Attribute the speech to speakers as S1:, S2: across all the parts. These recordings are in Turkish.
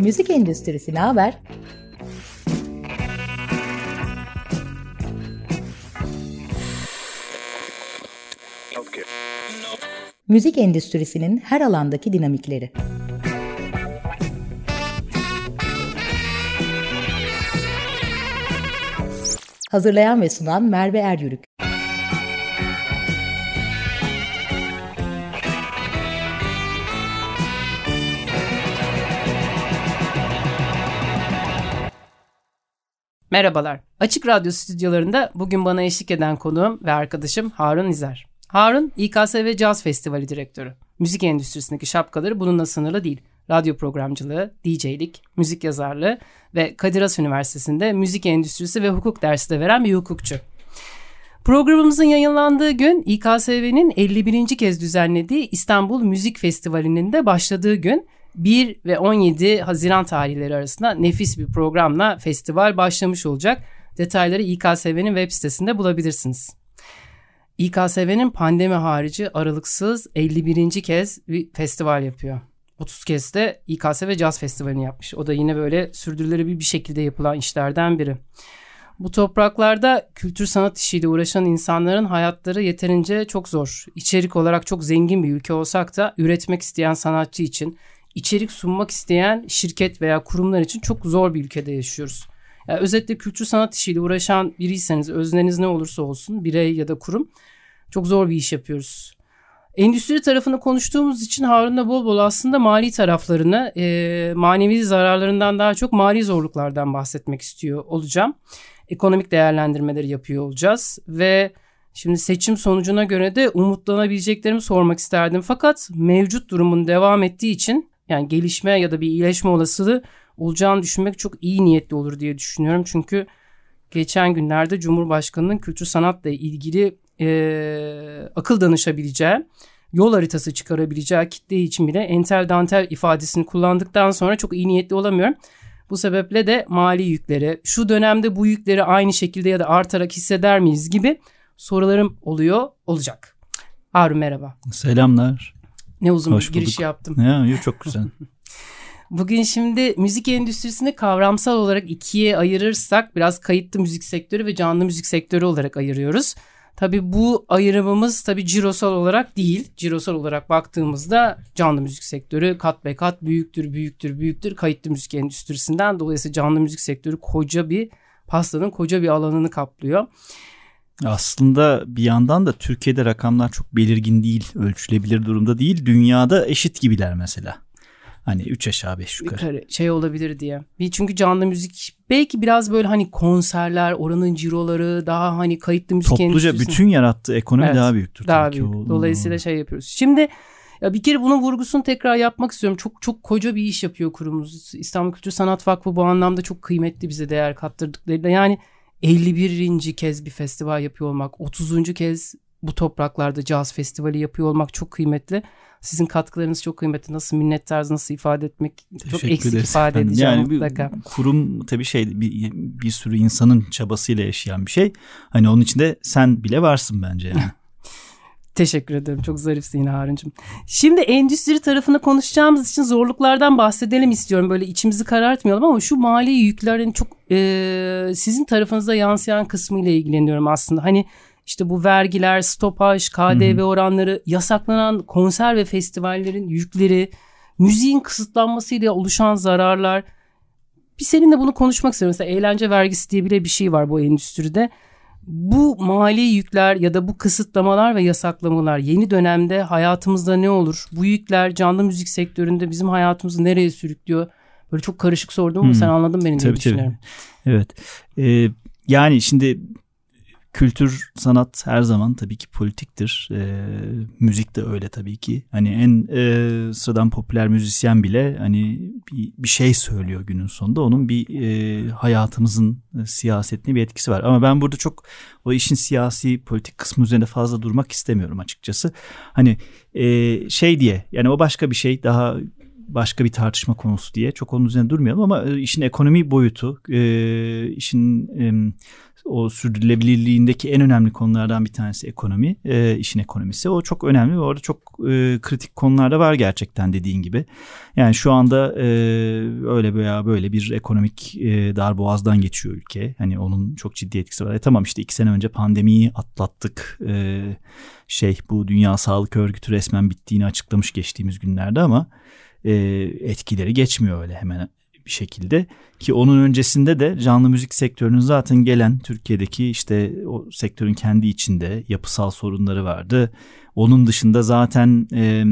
S1: Müzik endüstrisi ne haber? Müzik endüstrisinin her alandaki dinamikleri. Hazırlayan ve sunan Merve Eryürük.
S2: Merhabalar. Açık Radyo stüdyolarında bugün bana eşlik eden konuğum ve arkadaşım Harun İzer. Harun, İKSV Caz Festivali direktörü. Müzik endüstrisindeki şapkaları bununla sınırlı değil. Radyo programcılığı, DJ'lik, müzik yazarlığı ve Kadir Has Üniversitesi'nde müzik endüstrisi ve hukuk dersi de veren bir hukukçu. Programımızın yayınlandığı gün İKSV'nin 51. kez düzenlediği İstanbul Müzik Festivali'nin de başladığı gün 1 ve 17 Haziran tarihleri arasında nefis bir programla festival başlamış olacak. Detayları İKSV'nin web sitesinde bulabilirsiniz. İKSV'nin pandemi harici aralıksız 51. kez bir festival yapıyor. 30 kez de İKSV Caz Festivali'ni yapmış. O da yine böyle sürdürülebilir bir şekilde yapılan işlerden biri. Bu topraklarda kültür sanat işiyle uğraşan insanların hayatları yeterince çok zor. İçerik olarak çok zengin bir ülke olsak da üretmek isteyen sanatçı için, içerik sunmak isteyen şirket veya kurumlar için çok zor bir ülkede yaşıyoruz. Yani özetle kültür sanat işiyle uğraşan biriyseniz, özneniz ne olursa olsun, birey ya da kurum çok zor bir iş yapıyoruz. Endüstri tarafını konuştuğumuz için Harun'la bol bol aslında mali taraflarını, e, manevi zararlarından daha çok mali zorluklardan bahsetmek istiyor olacağım. Ekonomik değerlendirmeleri yapıyor olacağız ve şimdi seçim sonucuna göre de umutlanabileceklerimi sormak isterdim. Fakat mevcut durumun devam ettiği için yani gelişme ya da bir iyileşme olasılığı olacağını düşünmek çok iyi niyetli olur diye düşünüyorum. Çünkü geçen günlerde Cumhurbaşkanı'nın kültür sanatla ilgili e, akıl danışabileceği, yol haritası çıkarabileceği kitle için bile entel dantel ifadesini kullandıktan sonra çok iyi niyetli olamıyorum. Bu sebeple de mali yükleri, şu dönemde bu yükleri aynı şekilde ya da artarak hisseder miyiz gibi sorularım oluyor, olacak. Harun merhaba.
S3: Selamlar.
S2: Ne uzun Hoş bir giriş bulduk. yaptım.
S3: Ya, çok güzel.
S2: Bugün şimdi müzik endüstrisini kavramsal olarak ikiye ayırırsak biraz kayıtlı müzik sektörü ve canlı müzik sektörü olarak ayırıyoruz. Tabii bu ayrımımız tabii cirosal olarak değil. Cirosal olarak baktığımızda canlı müzik sektörü kat be kat büyüktür, büyüktür, büyüktür kayıtlı müzik endüstrisinden. Dolayısıyla canlı müzik sektörü koca bir pastanın koca bir alanını kaplıyor.
S3: Aslında bir yandan da Türkiye'de rakamlar çok belirgin değil, ölçülebilir durumda değil. Dünyada eşit gibiler mesela. Hani 3 aşağı 5 yukarı. yukarı.
S2: Şey olabilir diye. Bir çünkü canlı müzik belki biraz böyle hani konserler, oranın ciroları daha hani kayıtlı müzik
S3: Topluca bütün yarattığı ekonomi evet, daha büyüktür.
S2: Daha büyük. O, Dolayısıyla şey yapıyoruz. Şimdi ya bir kere bunun vurgusunu tekrar yapmak istiyorum. Çok çok koca bir iş yapıyor kurumumuz. İstanbul Kültür Sanat Vakfı bu anlamda çok kıymetli bize değer kattırdıklarıyla. Yani 51. kez bir festival yapıyor olmak, 30. kez bu topraklarda caz festivali yapıyor olmak çok kıymetli. Sizin katkılarınız çok kıymetli. Nasıl minnettarız, nasıl ifade etmek Teşekkür çok eksik ederiz. ifade edeceğim yani mutlaka.
S3: Bir kurum tabii şey bir, bir sürü insanın çabasıyla yaşayan bir şey. Hani onun içinde sen bile varsın bence yani.
S2: Teşekkür ederim. Çok zarifsin yine Harun'cum. Şimdi endüstri tarafını konuşacağımız için zorluklardan bahsedelim istiyorum. Böyle içimizi karartmayalım ama şu mali yüklerin çok e, sizin tarafınıza yansıyan kısmı ile ilgileniyorum aslında. Hani işte bu vergiler, stopaj, KDV hı hı. oranları, yasaklanan konser ve festivallerin yükleri, müziğin kısıtlanmasıyla oluşan zararlar. Bir seninle bunu konuşmak istiyorum. Mesela eğlence vergisi diye bile bir şey var bu endüstride. Bu mali yükler ya da bu kısıtlamalar ve yasaklamalar yeni dönemde hayatımızda ne olur? Bu yükler canlı müzik sektöründe bizim hayatımızı nereye sürüklüyor? Böyle çok karışık sordum ama hmm. sen anladın beni diye düşünüyorum.
S3: Tabii. Evet. Ee, yani şimdi Kültür, sanat her zaman tabii ki politiktir. E, müzik de öyle tabii ki. Hani en e, sıradan popüler müzisyen bile hani bir, bir şey söylüyor günün sonunda. Onun bir e, hayatımızın e, siyasetine bir etkisi var. Ama ben burada çok o işin siyasi politik kısmı üzerinde fazla durmak istemiyorum açıkçası. Hani e, şey diye yani o başka bir şey daha başka bir tartışma konusu diye çok onun üzerine durmayalım ama e, işin ekonomi boyutu, e, işin e, o sürdürülebilirliğindeki en önemli konulardan bir tanesi ekonomi, e, işin ekonomisi. O çok önemli ve orada çok e, kritik konular da var gerçekten dediğin gibi. Yani şu anda e, öyle veya böyle bir ekonomik e, darboğazdan geçiyor ülke. Hani onun çok ciddi etkisi var. E, tamam işte iki sene önce pandemiyi atlattık. E, şey bu Dünya Sağlık Örgütü resmen bittiğini açıklamış geçtiğimiz günlerde ama e, etkileri geçmiyor öyle hemen bir şekilde ki onun öncesinde de canlı müzik sektörünün zaten gelen Türkiye'deki işte o sektörün kendi içinde yapısal sorunları vardı. Onun dışında zaten e,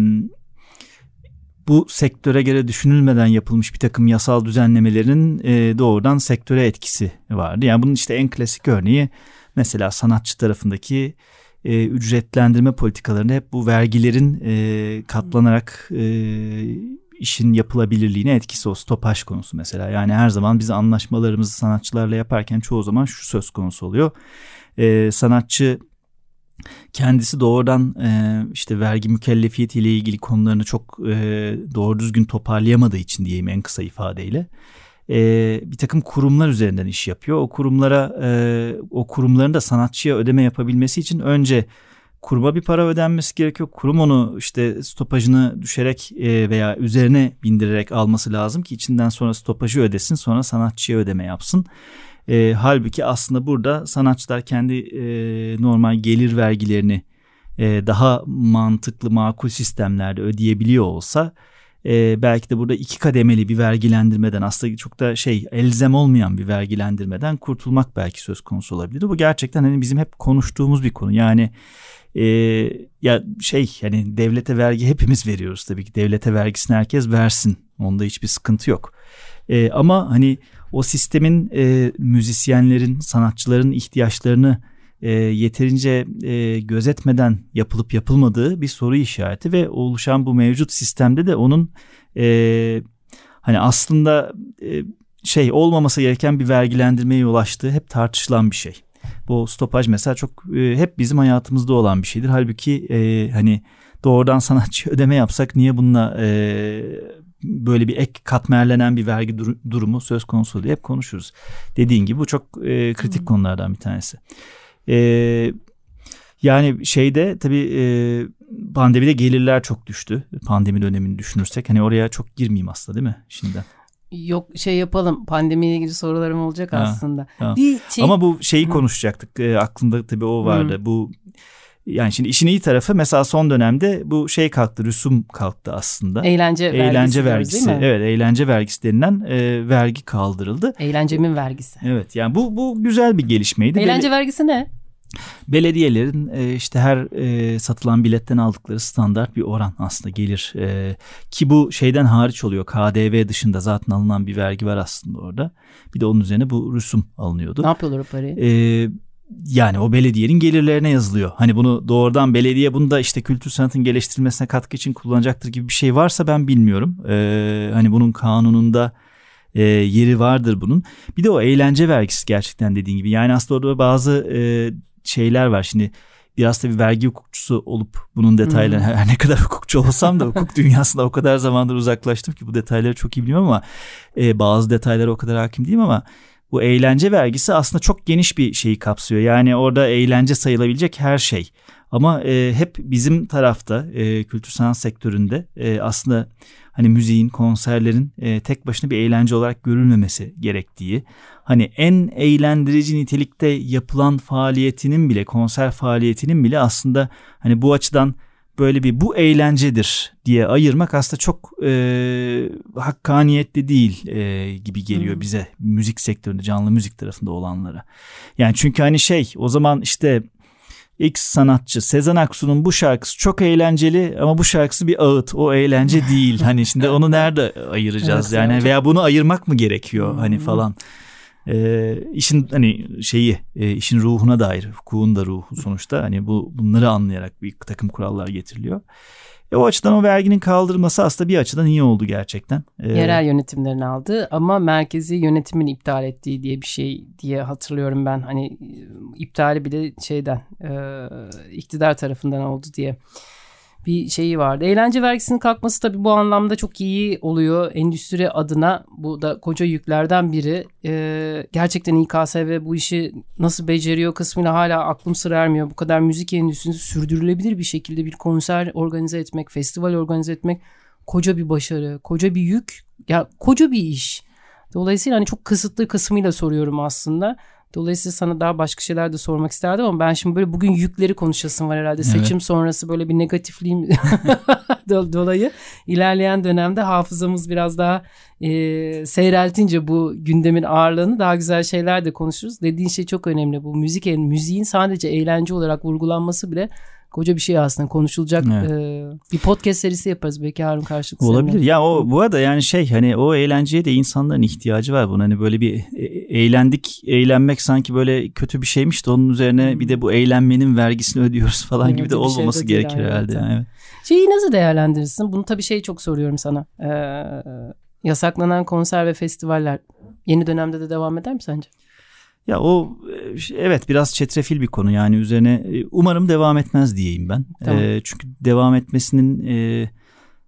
S3: bu sektöre göre düşünülmeden yapılmış bir takım yasal düzenlemelerin e, doğrudan sektöre etkisi vardı. Yani bunun işte en klasik örneği mesela sanatçı tarafındaki e, ücretlendirme politikalarında hep bu vergilerin e, katlanarak e, işin yapılabilirliğine etkisi o stopaj konusu mesela. Yani her zaman biz anlaşmalarımızı sanatçılarla yaparken çoğu zaman şu söz konusu oluyor. E, sanatçı kendisi doğrudan e, işte vergi mükellefiyeti ile ilgili konularını çok e, doğru düzgün toparlayamadığı için diyeyim en kısa ifadeyle e, bir takım kurumlar üzerinden iş yapıyor. O kurumlara e, o kurumların da sanatçıya ödeme yapabilmesi için önce kuruma bir para ödenmesi gerekiyor. Kurum onu işte stopajını düşerek e, veya üzerine bindirerek alması lazım ki içinden sonra stopajı ödesin sonra sanatçıya ödeme yapsın. E, halbuki aslında burada sanatçılar kendi e, normal gelir vergilerini e, daha mantıklı makul sistemlerde ödeyebiliyor olsa e, belki de burada iki kademeli bir vergilendirmeden aslında çok da şey elzem olmayan bir vergilendirmeden kurtulmak belki söz konusu olabilir. Bu gerçekten hani bizim hep konuştuğumuz bir konu. Yani e, ya şey yani devlete vergi hepimiz veriyoruz tabii ki devlete vergisini herkes versin onda hiçbir sıkıntı yok. E, ama hani o sistemin e, müzisyenlerin sanatçıların ihtiyaçlarını e, yeterince e, gözetmeden yapılıp yapılmadığı bir soru işareti ve oluşan bu mevcut sistemde de onun e, hani aslında e, şey olmaması gereken bir vergilendirmeye yol açtığı hep tartışılan bir şey. Bu stopaj mesela çok e, hep bizim hayatımızda olan bir şeydir. Halbuki e, hani doğrudan sanatçı ödeme yapsak niye bununla e, böyle bir ek katmerlenen bir vergi dur- durumu söz konusu diye hep konuşuruz. Dediğin gibi bu çok e, kritik hmm. konulardan bir tanesi. E, yani şeyde tabii e, pandemide gelirler çok düştü. Pandemi dönemini düşünürsek hani oraya çok girmeyeyim aslında değil mi şimdiden?
S2: Yok şey yapalım pandemiyle ilgili sorularım olacak ha, aslında.
S3: Ha. Bir şey... Ama bu şeyi konuşacaktık. E, aklımda tabii o vardı. Hmm. Bu yani şimdi işin iyi tarafı mesela son dönemde bu şey kalktı, rüsum kalktı aslında.
S2: Eğlence,
S3: eğlence vergisi.
S2: vergisi değil
S3: mi? Evet, eğlence vergisi denilen e, vergi kaldırıldı.
S2: Eğlencemin vergisi.
S3: Evet, yani bu bu güzel bir gelişmeydi.
S2: Eğlence Bel- vergisi ne?
S3: Belediyelerin e, işte her e, satılan biletten aldıkları standart bir oran aslında gelir. E, ki bu şeyden hariç oluyor. KDV dışında zaten alınan bir vergi var aslında orada. Bir de onun üzerine bu rüsum alınıyordu.
S2: Ne yapıyorlar o parayı?
S3: E, yani o belediyenin gelirlerine yazılıyor. Hani bunu doğrudan belediye bunu da işte kültür sanatın geliştirilmesine katkı için kullanacaktır gibi bir şey varsa ben bilmiyorum. Hani bunun kanununda e, yeri vardır bunun. Bir de o eğlence vergisi gerçekten dediğin gibi. Yani aslında orada bazı e, şeyler var. Şimdi biraz da bir vergi hukukçusu olup bunun detaylarını hmm. her ne kadar hukukçu olsam da hukuk dünyasında o kadar zamandır uzaklaştım ki bu detayları çok iyi bilmiyorum ama e, bazı detaylara o kadar hakim değilim ama bu eğlence vergisi aslında çok geniş bir şeyi kapsıyor. Yani orada eğlence sayılabilecek her şey. Ama e, hep bizim tarafta e, kültür sanat sektöründe e, aslında hani müziğin, konserlerin e, tek başına bir eğlence olarak görülmemesi gerektiği, hani en eğlendirici nitelikte yapılan faaliyetinin bile, konser faaliyetinin bile aslında hani bu açıdan böyle bir bu eğlencedir diye ayırmak aslında çok e, hakkaniyetli değil e, gibi geliyor hmm. bize müzik sektöründe canlı müzik tarafında olanlara. Yani çünkü hani şey o zaman işte X sanatçı Sezen Aksu'nun bu şarkısı çok eğlenceli ama bu şarkısı bir ağıt. O eğlence değil. Hani şimdi onu nerede ayıracağız evet, yani veya bunu ayırmak mı gerekiyor hani hmm. falan. Ee, işin hani şeyi e, işin ruhuna dair hukukun da ruhu sonuçta hani bu bunları anlayarak bir takım kurallar getiriliyor. E, o açıdan o verginin kaldırılması aslında bir açıdan iyi oldu gerçekten.
S2: Ee, Yerel yönetimlerin aldığı ama merkezi yönetimin iptal ettiği diye bir şey diye hatırlıyorum ben. Hani iptali bile şeyden e, iktidar tarafından oldu diye bir şeyi vardı. Eğlence vergisinin kalkması tabii bu anlamda çok iyi oluyor endüstri adına. Bu da koca yüklerden biri. Ee, gerçekten İKSV bu işi nasıl beceriyor kısmıyla hala aklım sır ermiyor. Bu kadar müzik endüstrisini sürdürülebilir bir şekilde bir konser organize etmek, festival organize etmek koca bir başarı, koca bir yük, ya koca bir iş. Dolayısıyla hani çok kısıtlı kısmıyla soruyorum aslında. Dolayısıyla sana daha başka şeyler de sormak isterdim ama ben şimdi böyle bugün yükleri konuşasın var herhalde. Evet. Seçim sonrası böyle bir negatifliğim dolayı ilerleyen dönemde hafızamız biraz daha e, seyreltince bu gündemin ağırlığını daha güzel şeyler de konuşuruz. Dediğin şey çok önemli. Bu müzik müziğin sadece eğlence olarak vurgulanması bile koca bir şey aslında konuşulacak evet. e, bir podcast serisi yaparız belki Harun karşılıklı.
S3: Olabilir. Seninle. Ya o bu arada yani şey hani o eğlenceye de insanların ihtiyacı var buna. Hani böyle bir e, eğlendik, eğlenmek sanki böyle kötü bir şeymiş de onun üzerine hmm. bir de bu eğlenmenin vergisini ödüyoruz falan gibi de şey olmaması şey gerekir herhalde. Yani. Evet.
S2: Şeyi nasıl değerlendirirsin? Bunu tabii şey çok soruyorum sana. Ee, yasaklanan konser ve festivaller yeni dönemde de devam eder mi sence?
S3: Ya o e, evet biraz çetrefil bir konu yani üzerine e, umarım devam etmez diyeyim ben. Tamam. E, çünkü devam etmesinin e,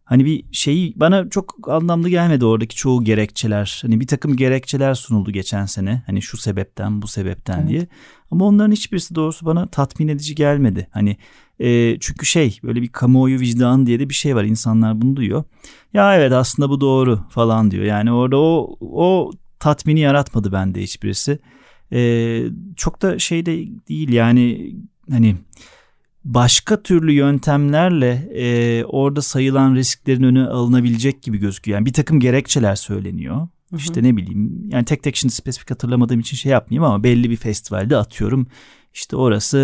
S3: hani bir şeyi bana çok anlamlı gelmedi oradaki çoğu gerekçeler. Hani bir takım gerekçeler sunuldu geçen sene hani şu sebepten bu sebepten evet. diye. Ama onların hiçbirisi doğrusu bana tatmin edici gelmedi. Hani e, çünkü şey böyle bir kamuoyu vicdanı diye de bir şey var insanlar bunu duyuyor. Ya evet aslında bu doğru falan diyor. Yani orada o o tatmini yaratmadı bende hiçbirisi e, çok da şey de değil yani hani başka türlü yöntemlerle e, orada sayılan risklerin önü alınabilecek gibi gözüküyor. Yani bir takım gerekçeler söyleniyor. Hı hı. İşte ne bileyim yani tek tek şimdi spesifik hatırlamadığım için şey yapmayayım ama belli bir festivalde atıyorum. İşte orası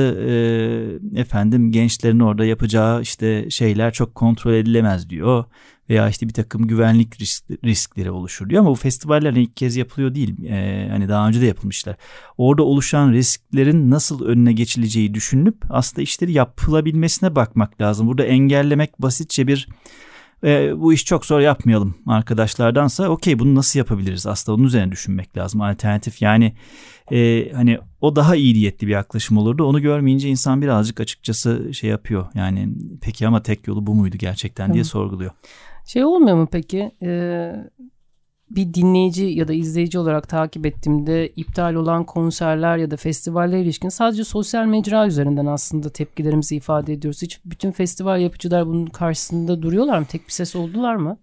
S3: e, efendim gençlerin orada yapacağı işte şeyler çok kontrol edilemez diyor veya işte bir takım güvenlik risk, riskleri oluşur ama bu festivaller ilk kez yapılıyor değil. Ee, hani daha önce de yapılmışlar. Orada oluşan risklerin nasıl önüne geçileceği düşünülüp aslında işleri yapılabilmesine bakmak lazım. Burada engellemek basitçe bir e, bu iş çok zor yapmayalım arkadaşlardansa okey bunu nasıl yapabiliriz? Aslında onun üzerine düşünmek lazım alternatif. Yani e, hani o daha iyi niyetli bir yaklaşım olurdu. Onu görmeyince insan birazcık açıkçası şey yapıyor. Yani peki ama tek yolu bu muydu gerçekten? diye sorguluyor.
S2: Şey olmuyor mu peki? Ee, bir dinleyici ya da izleyici olarak takip ettiğimde iptal olan konserler ya da festivaller ilişkin sadece sosyal mecra üzerinden aslında tepkilerimizi ifade ediyoruz. Hiç bütün festival yapıcılar bunun karşısında duruyorlar mı? Tek bir ses oldular mı?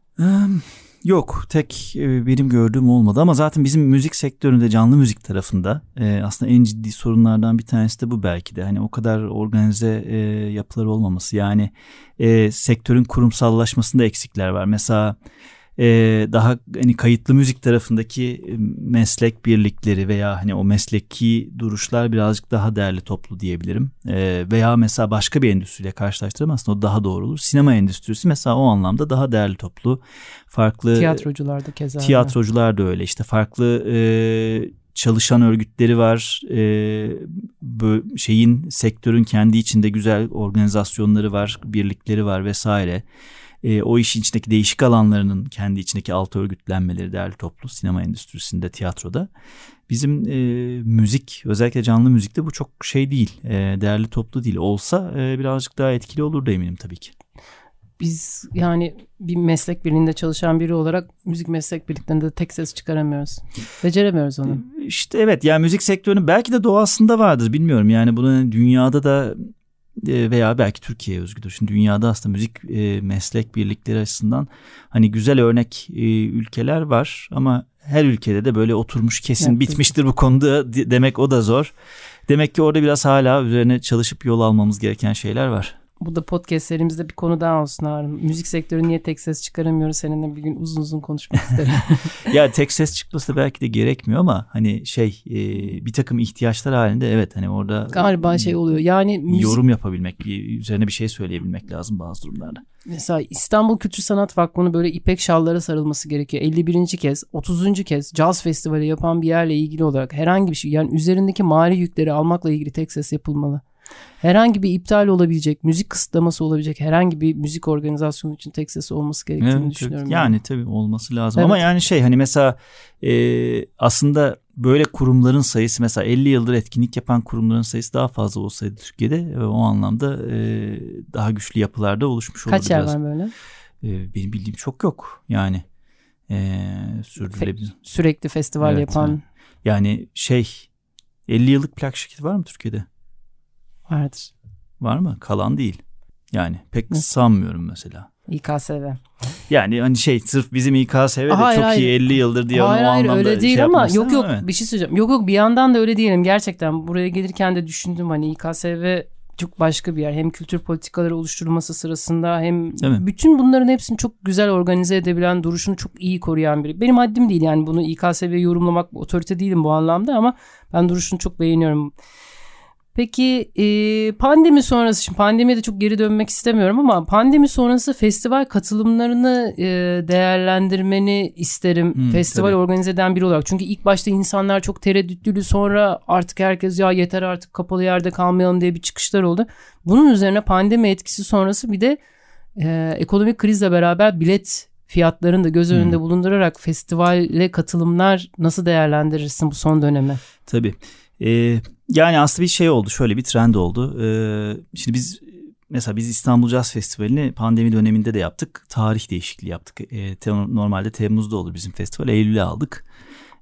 S3: Yok tek e, benim gördüğüm olmadı ama zaten bizim müzik sektöründe canlı müzik tarafında e, aslında en ciddi sorunlardan bir tanesi de bu belki de hani o kadar organize e, yapılar olmaması yani sektörün kurumsallaşmasında eksikler var mesela e, daha hani kayıtlı müzik tarafındaki e, meslek birlikleri veya hani o mesleki duruşlar birazcık daha değerli toplu diyebilirim. E, veya mesela başka bir endüstriyle karşılaştıramazsın o daha doğru olur. Sinema endüstrisi mesela o anlamda daha değerli toplu. Farklı
S2: tiyatrocular da keza.
S3: Tiyatrocular da öyle işte farklı e, çalışan örgütleri var. E, şeyin sektörün kendi içinde güzel organizasyonları var, birlikleri var vesaire e, o işin içindeki değişik alanlarının kendi içindeki alt örgütlenmeleri değerli toplu sinema endüstrisinde, tiyatroda. Bizim e, müzik özellikle canlı müzikte bu çok şey değil, e, değerli toplu değil. Olsa e, birazcık daha etkili olur da eminim tabii ki
S2: biz yani bir meslek birliğinde çalışan biri olarak müzik meslek birliklerinde de tek ses çıkaramıyoruz. Beceremiyoruz onu.
S3: İşte evet yani müzik sektörünün belki de doğasında vardır bilmiyorum. Yani bunu dünyada da e, veya belki Türkiye'ye özgüdür. Şimdi dünyada aslında müzik e, meslek birlikleri açısından hani güzel örnek e, ülkeler var ama her ülkede de böyle oturmuş kesin evet, bitmiştir bu konuda demek o da zor. Demek ki orada biraz hala üzerine çalışıp yol almamız gereken şeyler var.
S2: Bu da podcast serimizde bir konu daha olsun Harun. Müzik sektörü niye tek ses çıkaramıyoruz seninle bir gün uzun uzun konuşmak isterim.
S3: ya tek ses çıkması da belki de gerekmiyor ama hani şey e, bir takım ihtiyaçlar halinde evet hani orada
S2: galiba şey oluyor. Yani
S3: müzik... yorum yapabilmek, üzerine bir şey söyleyebilmek lazım bazı durumlarda.
S2: Mesela İstanbul Kültür Sanat Vakfı'nın böyle ipek şallara sarılması gerekiyor. 51. kez, 30. kez caz festivali yapan bir yerle ilgili olarak herhangi bir şey yani üzerindeki mali yükleri almakla ilgili tek ses yapılmalı herhangi bir iptal olabilecek, müzik kısıtlaması olabilecek herhangi bir müzik organizasyonu için tek sesi olması gerektiğini evet, düşünüyorum.
S3: Yani, yani tabii olması lazım evet. ama yani şey hani mesela e, aslında böyle kurumların sayısı mesela 50 yıldır etkinlik yapan kurumların sayısı daha fazla olsaydı Türkiye'de e, o anlamda e, daha güçlü yapılarda oluşmuş olurdu
S2: Kaç yer
S3: biraz.
S2: var böyle?
S3: E, benim bildiğim çok yok yani. E, sürdürülebilir.
S2: Sürekli festival
S3: Evet,
S2: yapan.
S3: Yani şey 50 yıllık plak şirketi var mı Türkiye'de?
S2: Vardır.
S3: Var mı? Kalan değil. Yani pek
S2: Hı.
S3: sanmıyorum mesela.
S2: İKSV.
S3: Yani hani şey sırf bizim İKSV de
S2: Hayır,
S3: çok
S2: hayır.
S3: iyi 50 yıldır diye
S2: hayır
S3: o
S2: hayır
S3: anlamda
S2: öyle değil
S3: şey
S2: ama
S3: yapmak
S2: yok yok
S3: evet.
S2: bir şey söyleyeceğim. Yok yok bir yandan da öyle değilim gerçekten. Buraya gelirken de düşündüm hani İKSV çok başka bir yer. Hem kültür politikaları oluşturulması sırasında hem
S3: Değil
S2: bütün bunların hepsini çok güzel organize edebilen, duruşunu çok iyi koruyan biri. Benim haddim değil yani bunu İKSV'ye yorumlamak otorite değilim bu anlamda ama ben duruşunu çok beğeniyorum. Peki e, pandemi sonrası, şimdi pandemiye de çok geri dönmek istemiyorum ama pandemi sonrası festival katılımlarını e, değerlendirmeni isterim.
S3: Hmm,
S2: festival
S3: tabii.
S2: organize eden biri olarak. Çünkü ilk başta insanlar çok tereddütlüydü sonra artık herkes ya yeter artık kapalı yerde kalmayalım diye bir çıkışlar oldu. Bunun üzerine pandemi etkisi sonrası bir de e, ekonomik krizle beraber bilet fiyatlarını da göz
S3: Hmm.
S2: önünde bulundurarak festivale katılımlar nasıl değerlendirirsin bu son dönemi?
S3: Tabii. Ee, yani aslında bir şey oldu. Şöyle bir trend oldu. Ee, şimdi biz mesela biz İstanbul Jazz Festivali'ni pandemi döneminde de yaptık. Tarih değişikliği yaptık. Ee, te- normalde Temmuz'da olur bizim festival. Eylül'e aldık.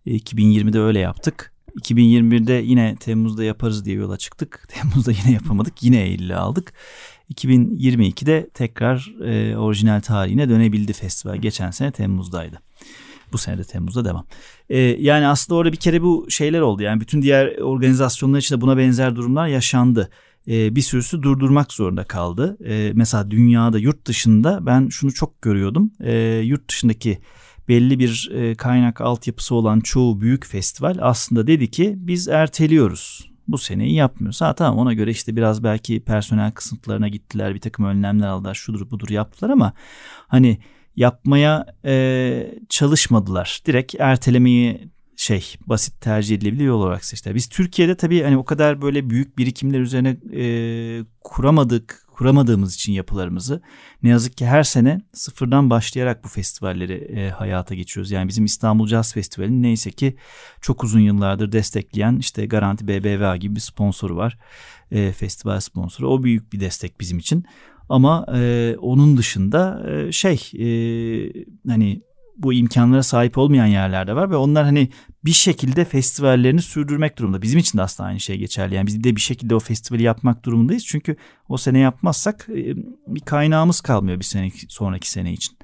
S3: Ee, 2020'de öyle yaptık. 2021'de yine Temmuz'da yaparız diye yola çıktık. Temmuz'da yine yapamadık. Yine Eylül'e aldık. 2022'de tekrar e, orijinal tarihine dönebildi festival. Geçen sene Temmuz'daydı. Bu sene de Temmuz'da devam. Ee, yani aslında orada bir kere bu şeyler oldu. Yani bütün diğer organizasyonlar için de buna benzer durumlar yaşandı. Ee, bir sürüsü durdurmak zorunda kaldı. Ee, mesela dünyada yurt dışında ben şunu çok görüyordum. Ee, yurt dışındaki belli bir e, kaynak altyapısı olan çoğu büyük festival aslında dedi ki biz erteliyoruz. Bu seneyi yapmıyoruz. Ha tamam ona göre işte biraz belki personel kısıtlarına gittiler bir takım önlemler aldılar şudur budur yaptılar ama hani yapmaya e, çalışmadılar. Direkt ertelemeyi şey basit tercih edilebilir yol olarak seçtiler. Biz Türkiye'de tabii hani o kadar böyle büyük birikimler üzerine e, kuramadık, kuramadığımız için yapılarımızı ne yazık ki her sene sıfırdan başlayarak bu festivalleri e, hayata geçiyoruz. Yani bizim İstanbul Jazz Festivali'nin neyse ki çok uzun yıllardır destekleyen işte Garanti BBVA gibi bir sponsoru var. E, festival sponsoru. O büyük bir destek bizim için. Ama e, onun dışında e, şey e, hani bu imkanlara sahip olmayan yerlerde var ve onlar hani bir şekilde festivallerini sürdürmek durumunda. Bizim için de aslında aynı şey geçerli. Yani biz de bir şekilde o festivali yapmak durumundayız. Çünkü o sene yapmazsak e, bir kaynağımız kalmıyor bir sene sonraki sene için.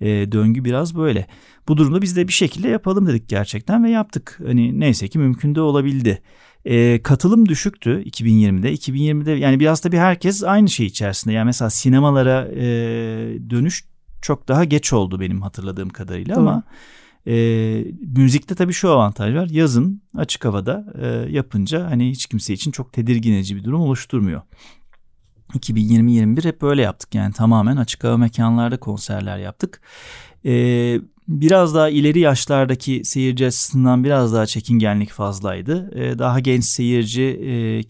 S3: E, döngü biraz böyle. Bu durumda biz de bir şekilde yapalım dedik gerçekten ve yaptık. Hani neyse ki mümkün de olabildi. E, katılım düşüktü 2020'de. 2020'de yani biraz da bir herkes aynı şey içerisinde. Yani mesela sinemalara e, dönüş çok daha geç oldu benim hatırladığım kadarıyla
S2: Doğru.
S3: ama e, müzikte tabii şu avantaj var. Yazın açık havada e, yapınca hani hiç kimse için çok tedirgin edici bir durum oluşturmuyor. 2020-21 hep böyle yaptık yani tamamen açık hava mekanlarda konserler yaptık. Ee, biraz daha ileri yaşlardaki seyirci açısından biraz daha çekingenlik fazlaydı. Ee, daha genç seyirci, e, e,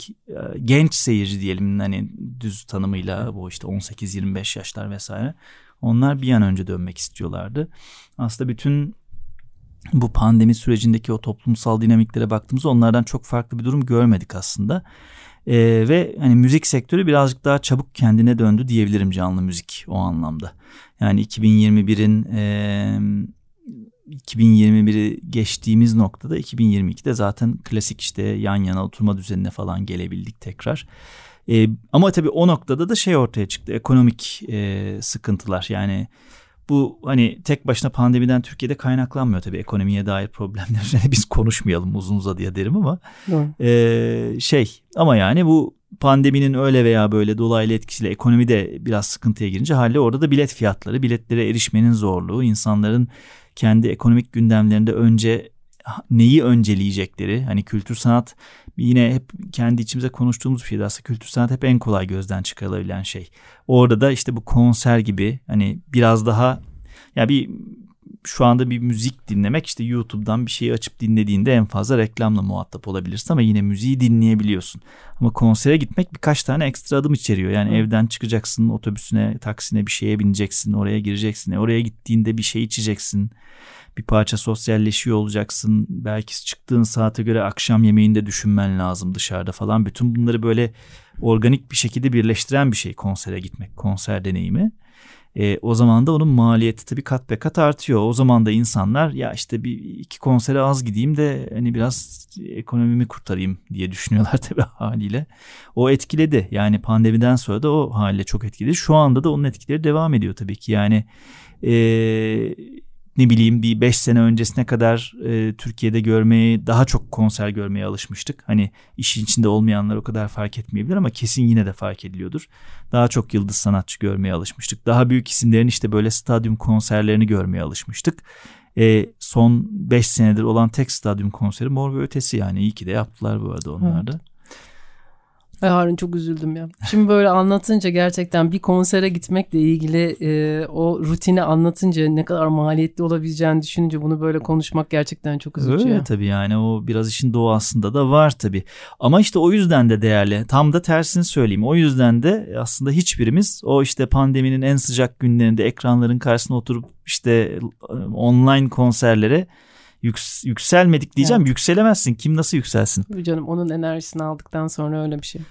S3: genç seyirci diyelim hani düz tanımıyla bu işte 18-25 yaşlar vesaire. Onlar bir an önce dönmek istiyorlardı. Aslında bütün bu pandemi sürecindeki o toplumsal dinamiklere baktığımızda onlardan çok farklı bir durum görmedik aslında. Ee, ve hani müzik sektörü birazcık daha çabuk kendine döndü diyebilirim canlı müzik o anlamda. Yani 2021'in e, 2021'i geçtiğimiz noktada 2022'de zaten klasik işte yan yana oturma düzenine falan gelebildik tekrar. E, ama tabii o noktada da şey ortaya çıktı ekonomik e, sıkıntılar. Yani bu hani tek başına pandemiden Türkiye'de kaynaklanmıyor tabii. Ekonomiye dair problemler üzerine biz konuşmayalım uzun uzadıya derim ama ee, şey ama yani bu pandeminin öyle veya böyle dolaylı etkisiyle ekonomide biraz sıkıntıya girince hali orada da bilet fiyatları, biletlere erişmenin zorluğu, insanların kendi ekonomik gündemlerinde önce neyi önceleyecekleri, hani kültür sanat yine hep kendi içimize konuştuğumuz bir şeydi aslında kültür sanat hep en kolay gözden çıkarılabilen şey. Orada da işte bu konser gibi hani biraz daha ya bir şu anda bir müzik dinlemek işte YouTube'dan bir şeyi açıp dinlediğinde en fazla reklamla muhatap olabilirsin ama yine müziği dinleyebiliyorsun. Ama konsere gitmek birkaç tane ekstra adım içeriyor. Yani Hı. evden çıkacaksın, otobüsüne, taksine bir şeye bineceksin, oraya gireceksin. Oraya gittiğinde bir şey içeceksin. Bir parça sosyalleşiyor olacaksın. Belki çıktığın saate göre akşam yemeğinde düşünmen lazım dışarıda falan. Bütün bunları böyle organik bir şekilde birleştiren bir şey konsere gitmek, konser deneyimi. E, o zaman da onun maliyeti tabii kat be kat artıyor. O zaman da insanlar ya işte bir iki konsere az gideyim de hani biraz ekonomimi kurtarayım diye düşünüyorlar tabii haliyle. O etkiledi yani pandemiden sonra da o haliyle çok etkiledi. Şu anda da onun etkileri devam ediyor tabii ki yani e, ne bileyim bir 5 sene öncesine kadar e, Türkiye'de görmeyi daha çok konser görmeye alışmıştık. Hani işin içinde olmayanlar o kadar fark etmeyebilir ama kesin yine de fark ediliyordur. Daha çok yıldız sanatçı görmeye alışmıştık. Daha büyük isimlerin işte böyle stadyum konserlerini görmeye alışmıştık. E, son 5 senedir olan tek stadyum konseri Mor ve Ötesi yani iyi ki de yaptılar bu arada onlar da. Evet.
S2: Ay Harun çok üzüldüm ya. Şimdi böyle anlatınca gerçekten bir konsere gitmekle ilgili e, o rutini anlatınca ne kadar maliyetli olabileceğini düşününce bunu böyle konuşmak gerçekten çok üzücü.
S3: Öyle ya. tabii yani o biraz işin doğasında da var tabii. Ama işte o yüzden de değerli. Tam da tersini söyleyeyim. O yüzden de aslında hiçbirimiz o işte pandeminin en sıcak günlerinde ekranların karşısına oturup işte online konserlere yüks, yükselmedik diyeceğim. Evet. Yükselemezsin. Kim nasıl yükselsin?
S2: Tabii canım onun enerjisini aldıktan sonra öyle bir şey.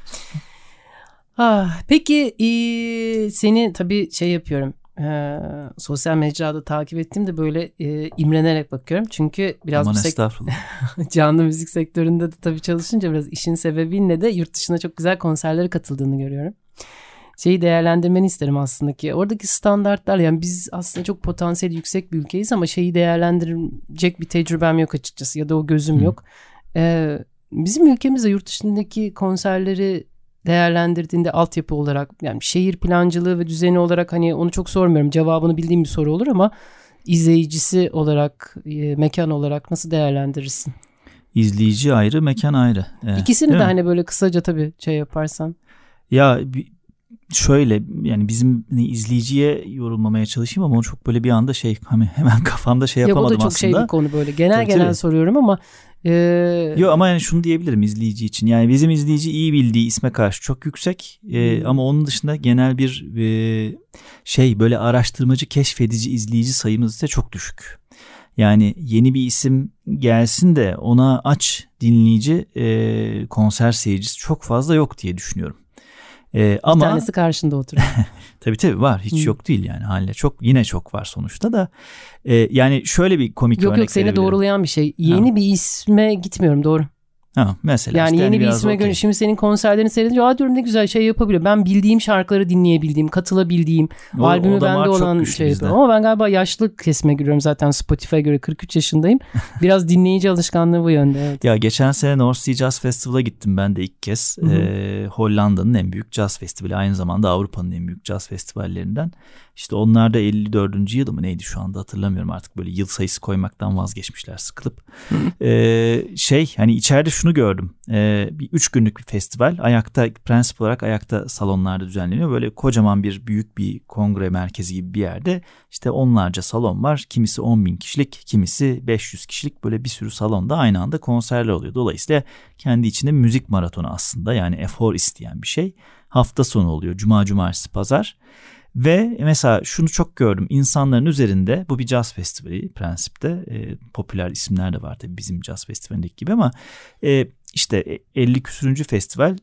S2: Ah, peki e, seni tabii şey yapıyorum. E, sosyal mecrada takip ettim de böyle e, imrenerek bakıyorum. Çünkü biraz
S3: Aman estağfurullah.
S2: canlı müzik sektöründe de tabii çalışınca biraz işin sebebinle de yurt dışına çok güzel konserlere katıldığını görüyorum şeyi değerlendirmeni isterim aslında ki oradaki standartlar yani biz aslında çok potansiyel yüksek bir ülkeyiz ama şeyi değerlendirecek bir tecrübem yok açıkçası ya da o gözüm Hı. yok. Ee, bizim ülkemizde yurt dışındaki konserleri değerlendirdiğinde altyapı olarak yani şehir plancılığı ve düzeni olarak hani onu çok sormuyorum cevabını bildiğim bir soru olur ama izleyicisi olarak e, mekan olarak nasıl değerlendirirsin?
S3: İzleyici ayrı mekan ayrı.
S2: Ee, İkisini de mi? hani böyle kısaca tabii şey yaparsan.
S3: Ya şöyle yani bizim hani izleyiciye yorulmamaya çalışayım ama onu çok böyle bir anda şey hani hemen kafamda şey yapamadım aslında.
S2: Yok o da çok aslında. şey bir konu böyle genel tabii, genel tabii. soruyorum ama.
S3: E... Yok ama yani şunu diyebilirim izleyici için yani bizim izleyici iyi bildiği isme karşı çok yüksek e, hmm. ama onun dışında genel bir e, şey böyle araştırmacı keşfedici izleyici sayımız ise çok düşük. Yani yeni bir isim gelsin de ona aç dinleyici e, konser seyircisi çok fazla yok diye düşünüyorum.
S2: Ee, bir ama tanesi karşında oturuyor.
S3: tabii tabii var. Hiç Hı. yok değil yani haline. Çok yine çok var sonuçta da. E, yani şöyle bir komik
S2: yok,
S3: örnek
S2: Yok yok seni doğrulayan bir şey. Yeni ha. bir isme gitmiyorum doğru.
S3: Ha, mesela
S2: yani
S3: işte
S2: yeni bir isme okay. göre şimdi senin konserlerini seyredince aa diyorum ne güzel şey yapabiliyor. Ben bildiğim şarkıları dinleyebildiğim, katılabildiğim, o, albümü o bende olan şey yapıyorum. Ama ben galiba yaşlı kesime giriyorum zaten Spotify'a göre 43 yaşındayım. Biraz dinleyici alışkanlığı bu yönde. Evet.
S3: Ya geçen sene North Sea Jazz Festival'a gittim ben de ilk kez. Ee, Hollanda'nın en büyük jazz festivali aynı zamanda Avrupa'nın en büyük jazz festivallerinden. İşte onlar da 54. yılı mı neydi şu anda hatırlamıyorum artık böyle yıl sayısı koymaktan vazgeçmişler sıkılıp. ee, şey hani içeride şunu gördüm. Ee, bir üç günlük bir festival ayakta prensip olarak ayakta salonlarda düzenleniyor. Böyle kocaman bir büyük bir kongre merkezi gibi bir yerde işte onlarca salon var. Kimisi 10 bin kişilik kimisi 500 kişilik böyle bir sürü salonda aynı anda konserler oluyor. Dolayısıyla kendi içinde müzik maratonu aslında yani efor isteyen bir şey. Hafta sonu oluyor cuma cumartesi pazar. Ve mesela şunu çok gördüm insanların üzerinde bu bir caz festivali prensipte e, popüler isimler de var tabii bizim caz festivalindeki gibi ama e, işte 50 küsürüncü festival e,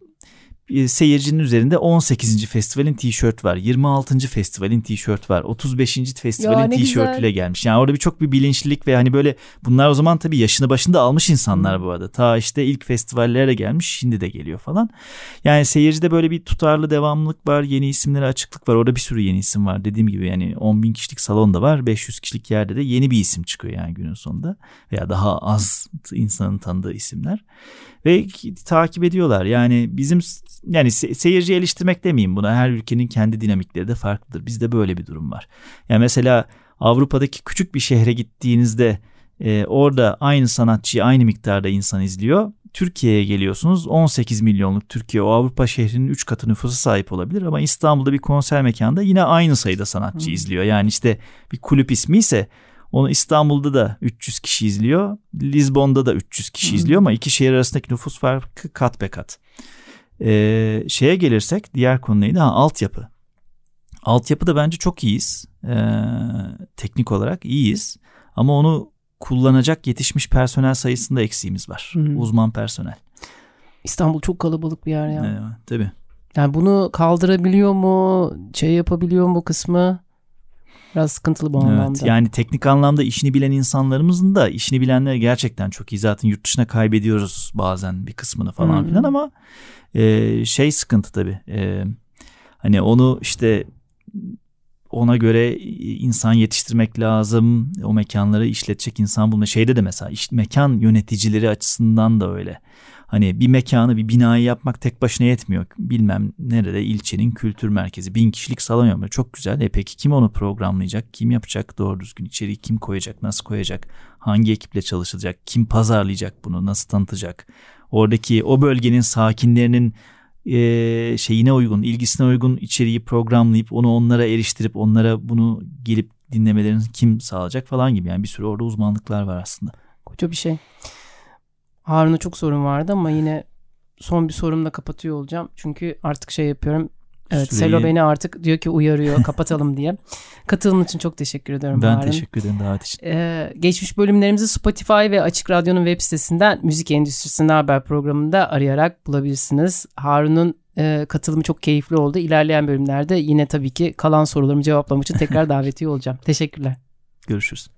S3: seyircinin üzerinde 18. festivalin tişört var. 26. festivalin tişört var. 35. festivalin tişörtüyle gelmiş. Yani orada birçok bir bilinçlilik ve hani böyle bunlar o zaman tabii yaşını başında almış insanlar bu arada. Ta işte ilk festivallere gelmiş şimdi de geliyor falan. Yani seyircide böyle bir tutarlı devamlılık var. Yeni isimlere açıklık var. Orada bir sürü yeni isim var. Dediğim gibi yani 10 bin kişilik salonda var. 500 kişilik yerde de yeni bir isim çıkıyor yani günün sonunda. Veya daha az insanın tanıdığı isimler ve takip ediyorlar. Yani bizim yani se- seyirci eleştirmek demeyeyim buna. Her ülkenin kendi dinamikleri de farklıdır. Bizde böyle bir durum var. Yani mesela Avrupa'daki küçük bir şehre gittiğinizde e, orada aynı sanatçıyı aynı miktarda insan izliyor. Türkiye'ye geliyorsunuz 18 milyonluk Türkiye o Avrupa şehrinin 3 katı nüfusa sahip olabilir ama İstanbul'da bir konser mekanda yine aynı sayıda sanatçı hmm. izliyor. Yani işte bir kulüp ismi ise Onu İstanbul'da da 300 kişi izliyor. Lizbon'da da 300 kişi izliyor ama iki şehir arasındaki nüfus farkı kat be kat. Ee, şeye gelirsek diğer konu neydi? Ha, altyapı. Altyapıda bence çok iyiyiz. Ee, teknik olarak iyiyiz. Ama onu kullanacak yetişmiş personel sayısında eksiğimiz var.
S2: Hmm.
S3: Uzman personel.
S2: İstanbul çok kalabalık bir yer ya.
S3: Evet, tabii.
S2: Yani bunu kaldırabiliyor mu? Şey yapabiliyor mu kısmı? Biraz sıkıntılı bu anlamda.
S3: Evet, yani teknik anlamda işini bilen insanlarımızın da işini bilenler gerçekten çok iyi. Zaten yurt dışına kaybediyoruz bazen bir kısmını falan
S2: Hı.
S3: filan ama e, şey sıkıntı tabii. E, hani onu işte ona göre insan yetiştirmek lazım. O mekanları işletecek insan bulma. Şeyde de mesela iş, mekan yöneticileri açısından da öyle. Hani bir mekanı bir binayı yapmak tek başına yetmiyor. Bilmem nerede ilçenin kültür merkezi. Bin kişilik salon yapıyor. Çok güzel. E peki kim onu programlayacak? Kim yapacak doğru düzgün içeriği? Kim koyacak? Nasıl koyacak? Hangi ekiple çalışacak? Kim pazarlayacak bunu? Nasıl tanıtacak? Oradaki o bölgenin sakinlerinin e, şeyine uygun, ilgisine uygun içeriği programlayıp onu onlara eriştirip onlara bunu gelip dinlemelerini kim sağlayacak falan gibi. Yani bir sürü orada uzmanlıklar var aslında.
S2: Koca bir şey. Harun'a çok sorun vardı ama yine son bir sorumla kapatıyor olacağım. Çünkü artık şey yapıyorum. Evet
S3: Süreyi-
S2: Selo beni artık diyor ki uyarıyor kapatalım diye. Katılım için çok teşekkür ediyorum
S3: Ben
S2: Harun.
S3: teşekkür ederim davet için.
S2: Ee, geçmiş bölümlerimizi Spotify ve Açık Radyo'nun web sitesinden Müzik Endüstrisi'nin haber programında arayarak bulabilirsiniz. Harun'un e, katılımı çok keyifli oldu. İlerleyen bölümlerde yine tabii ki kalan sorularımı cevaplamak için tekrar davetiye olacağım. Teşekkürler.
S3: Görüşürüz.